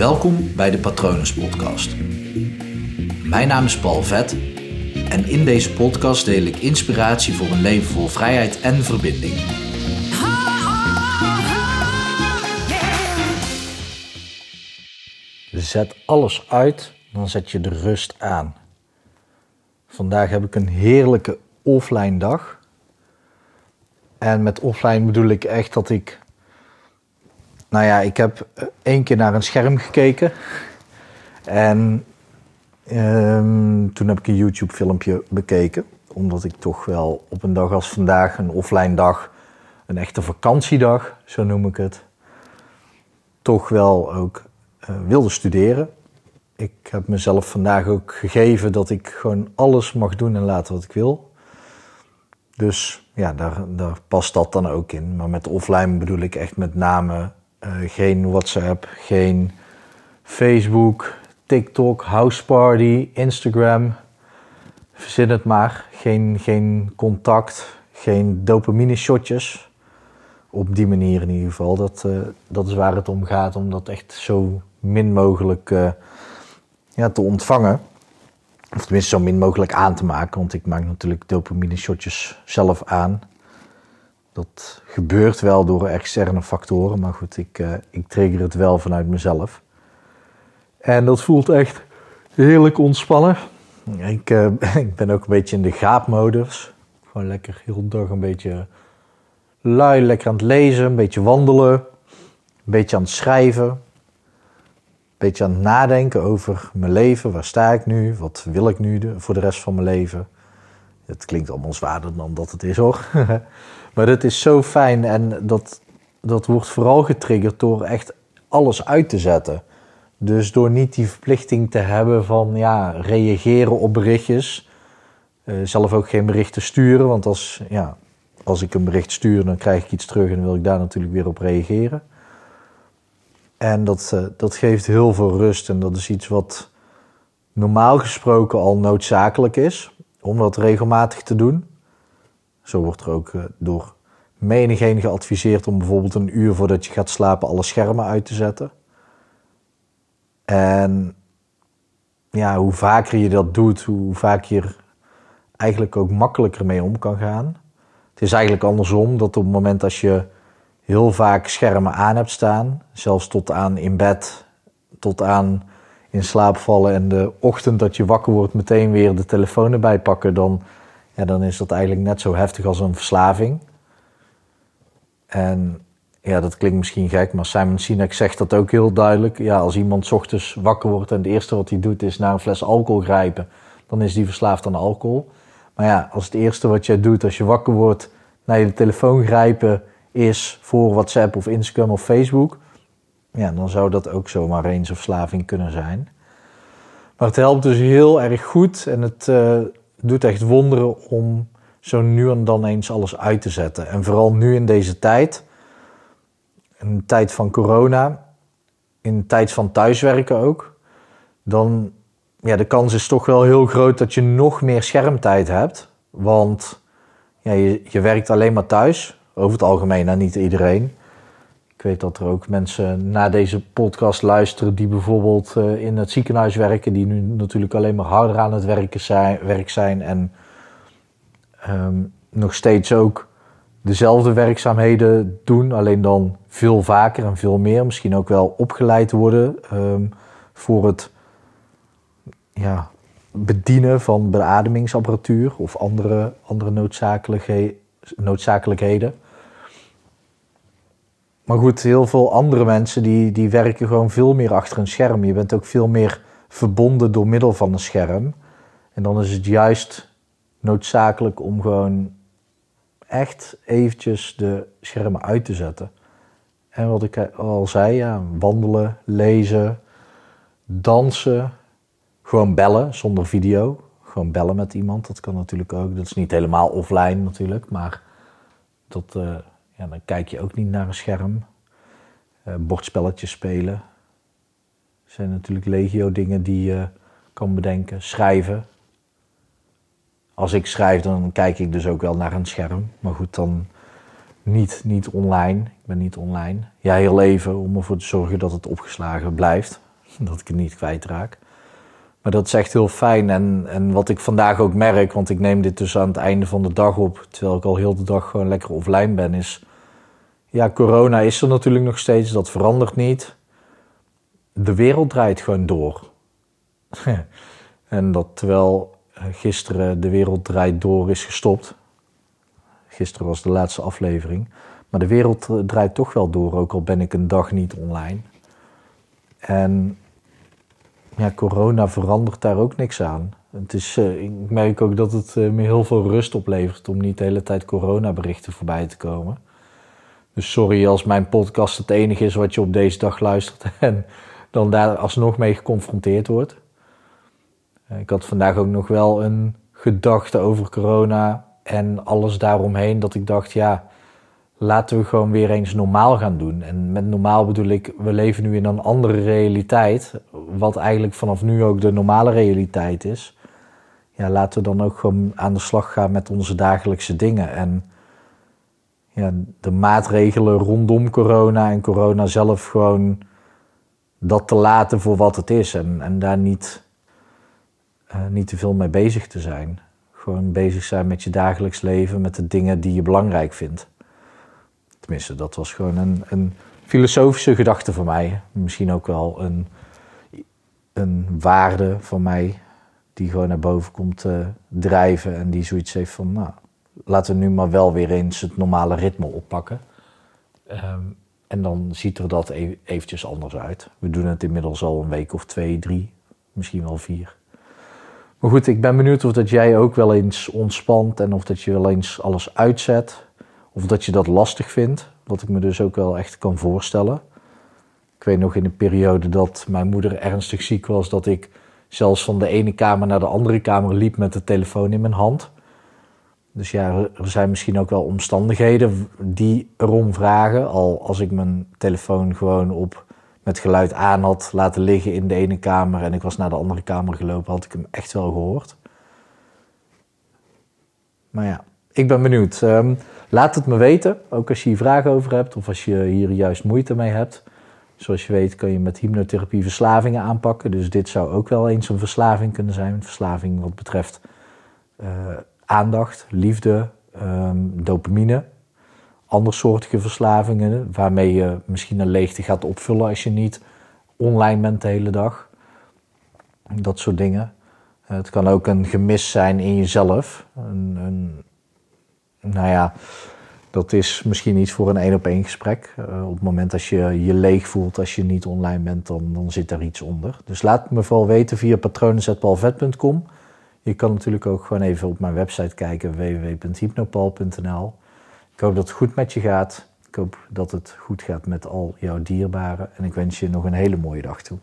Welkom bij de Patronus Podcast. Mijn naam is Paul Vet en in deze podcast deel ik inspiratie voor een leven vol vrijheid en verbinding. Zet alles uit, dan zet je de rust aan. Vandaag heb ik een heerlijke offline dag. En met offline bedoel ik echt dat ik. Nou ja, ik heb één keer naar een scherm gekeken. En ehm, toen heb ik een YouTube-filmpje bekeken. Omdat ik toch wel op een dag als vandaag, een offline dag, een echte vakantiedag, zo noem ik het, toch wel ook uh, wilde studeren. Ik heb mezelf vandaag ook gegeven dat ik gewoon alles mag doen en laten wat ik wil. Dus ja, daar, daar past dat dan ook in. Maar met offline bedoel ik echt met name geen WhatsApp, geen Facebook, TikTok, Houseparty, Instagram. Verzin het maar. Geen, geen contact, geen dopamine shotjes. Op die manier in ieder geval. Dat, uh, dat is waar het om gaat. Om dat echt zo min mogelijk uh, ja, te ontvangen. Of tenminste zo min mogelijk aan te maken. Want ik maak natuurlijk dopamine shotjes zelf aan. Dat gebeurt wel door externe factoren. Maar goed, ik, uh, ik trigger het wel vanuit mezelf. En dat voelt echt heerlijk ontspannen. Ik, uh, ik ben ook een beetje in de gaapmodus. Gewoon lekker heel dag een beetje lui, lekker aan het lezen, een beetje wandelen, een beetje aan het schrijven, een beetje aan het nadenken over mijn leven. Waar sta ik nu? Wat wil ik nu voor de rest van mijn leven? Het klinkt allemaal zwaarder dan dat het is hoor. maar dat is zo fijn en dat, dat wordt vooral getriggerd door echt alles uit te zetten. Dus door niet die verplichting te hebben van ja, reageren op berichtjes. Uh, zelf ook geen berichten sturen, want als, ja, als ik een bericht stuur, dan krijg ik iets terug en wil ik daar natuurlijk weer op reageren. En dat, uh, dat geeft heel veel rust en dat is iets wat normaal gesproken al noodzakelijk is om dat regelmatig te doen. Zo wordt er ook uh, door menigeen geadviseerd om bijvoorbeeld een uur voordat je gaat slapen alle schermen uit te zetten. En ja, hoe vaker je dat doet, hoe vaak je er eigenlijk ook makkelijker mee om kan gaan. Het is eigenlijk andersom, dat op het moment als je heel vaak schermen aan hebt staan, zelfs tot aan in bed, tot aan in slaap vallen en de ochtend dat je wakker wordt meteen weer de telefoon erbij pakken, dan, ja, dan is dat eigenlijk net zo heftig als een verslaving. En ja, dat klinkt misschien gek, maar Simon Sinek zegt dat ook heel duidelijk. Ja, als iemand ochtends wakker wordt en het eerste wat hij doet is naar een fles alcohol grijpen, dan is die verslaafd aan alcohol. Maar ja, als het eerste wat jij doet als je wakker wordt naar je telefoon grijpen is voor WhatsApp of Instagram of Facebook, ja, dan zou dat ook zomaar eens een verslaving kunnen zijn. Maar het helpt dus heel erg goed en het uh, doet echt wonderen om zo nu en dan eens alles uit te zetten. En vooral nu in deze tijd in tijd van corona, in de tijd van thuiswerken ook, dan ja, de kans is toch wel heel groot dat je nog meer schermtijd hebt. Want ja, je, je werkt alleen maar thuis, over het algemeen, en niet iedereen. Ik weet dat er ook mensen naar deze podcast luisteren die bijvoorbeeld uh, in het ziekenhuis werken, die nu natuurlijk alleen maar harder aan het werken zijn, werk zijn en um, nog steeds ook dezelfde werkzaamheden doen, alleen dan veel vaker en veel meer. Misschien ook wel opgeleid worden um, voor het ja, bedienen van beademingsapparatuur of andere, andere noodzakelijkhe noodzakelijkheden. Maar goed, heel veel andere mensen die, die werken gewoon veel meer achter een scherm. Je bent ook veel meer verbonden door middel van een scherm. En dan is het juist noodzakelijk om gewoon echt eventjes de schermen uit te zetten. En wat ik al zei, ja, wandelen, lezen, dansen, gewoon bellen zonder video. Gewoon bellen met iemand, dat kan natuurlijk ook. Dat is niet helemaal offline natuurlijk, maar dat, uh, ja, dan kijk je ook niet naar een scherm. Uh, bordspelletjes spelen. Er zijn natuurlijk legio dingen die je kan bedenken. Schrijven, als ik schrijf, dan kijk ik dus ook wel naar een scherm. Maar goed, dan niet, niet online. Ik ben niet online. Ja, heel even om ervoor te zorgen dat het opgeslagen blijft. dat ik het niet kwijtraak. Maar dat is echt heel fijn. En, en wat ik vandaag ook merk, want ik neem dit dus aan het einde van de dag op, terwijl ik al heel de dag gewoon lekker offline ben, is. Ja, corona is er natuurlijk nog steeds, dat verandert niet. De wereld draait gewoon door. en dat terwijl gisteren de wereld draait door is gestopt. Gisteren was de laatste aflevering. Maar de wereld draait toch wel door, ook al ben ik een dag niet online. En ja, corona verandert daar ook niks aan. Het is, uh, ik merk ook dat het me heel veel rust oplevert om niet de hele tijd coronaberichten voorbij te komen. Dus sorry als mijn podcast het enige is wat je op deze dag luistert en dan daar alsnog mee geconfronteerd wordt. Uh, ik had vandaag ook nog wel een gedachte over corona en alles daaromheen dat ik dacht, ja, laten we gewoon weer eens normaal gaan doen. En met normaal bedoel ik, we leven nu in een andere realiteit, wat eigenlijk vanaf nu ook de normale realiteit is. Ja, laten we dan ook gewoon aan de slag gaan met onze dagelijkse dingen. En de maatregelen rondom corona en corona zelf gewoon dat te laten voor wat het is. En, en daar niet, uh, niet te veel mee bezig te zijn. Gewoon bezig zijn met je dagelijks leven, met de dingen die je belangrijk vindt. Tenminste, dat was gewoon een, een filosofische gedachte voor mij. Misschien ook wel een, een waarde van mij die gewoon naar boven komt te drijven en die zoiets heeft van, nou, laten we nu maar wel weer eens het normale ritme oppakken. Um, en dan ziet er dat e eventjes anders uit. We doen het inmiddels al een week of twee, drie, misschien wel vier. Maar goed, ik ben benieuwd of dat jij ook wel eens ontspant en of dat je wel eens alles uitzet. Of dat je dat lastig vindt, wat ik me dus ook wel echt kan voorstellen. Ik weet nog in de periode dat mijn moeder ernstig ziek was, dat ik zelfs van de ene kamer naar de andere kamer liep met de telefoon in mijn hand. Dus ja, er zijn misschien ook wel omstandigheden die erom vragen. Al als ik mijn telefoon gewoon op met geluid aan had laten liggen in de ene kamer en ik was naar de andere kamer gelopen, had ik hem echt wel gehoord. Maar ja, ik ben benieuwd. Um, laat het me weten, ook als je hier vragen over hebt of als je hier juist moeite mee hebt. Zoals je weet kan je met hypnotherapie verslavingen aanpakken. Dus dit zou ook wel eens een verslaving kunnen zijn. Een verslaving wat betreft uh, aandacht, liefde, um, dopamine. Andersoortige verslavingen waarmee je misschien een leegte gaat opvullen als je niet online bent de hele dag. Dat soort dingen. Het kan ook een gemis zijn in jezelf. Een, een, nou ja, dat is misschien iets voor een één op één gesprek. Uh, op het moment dat je je leeg voelt als je niet online bent, dan, dan zit daar iets onder. Dus laat me vooral weten via patronenzetpalvet.com. Je kan natuurlijk ook gewoon even op mijn website kijken, www.hypnopal.nl. Ik hoop dat het goed met je gaat. Ik hoop dat het goed gaat met al jouw dierbaren. En ik wens je nog een hele mooie dag toe.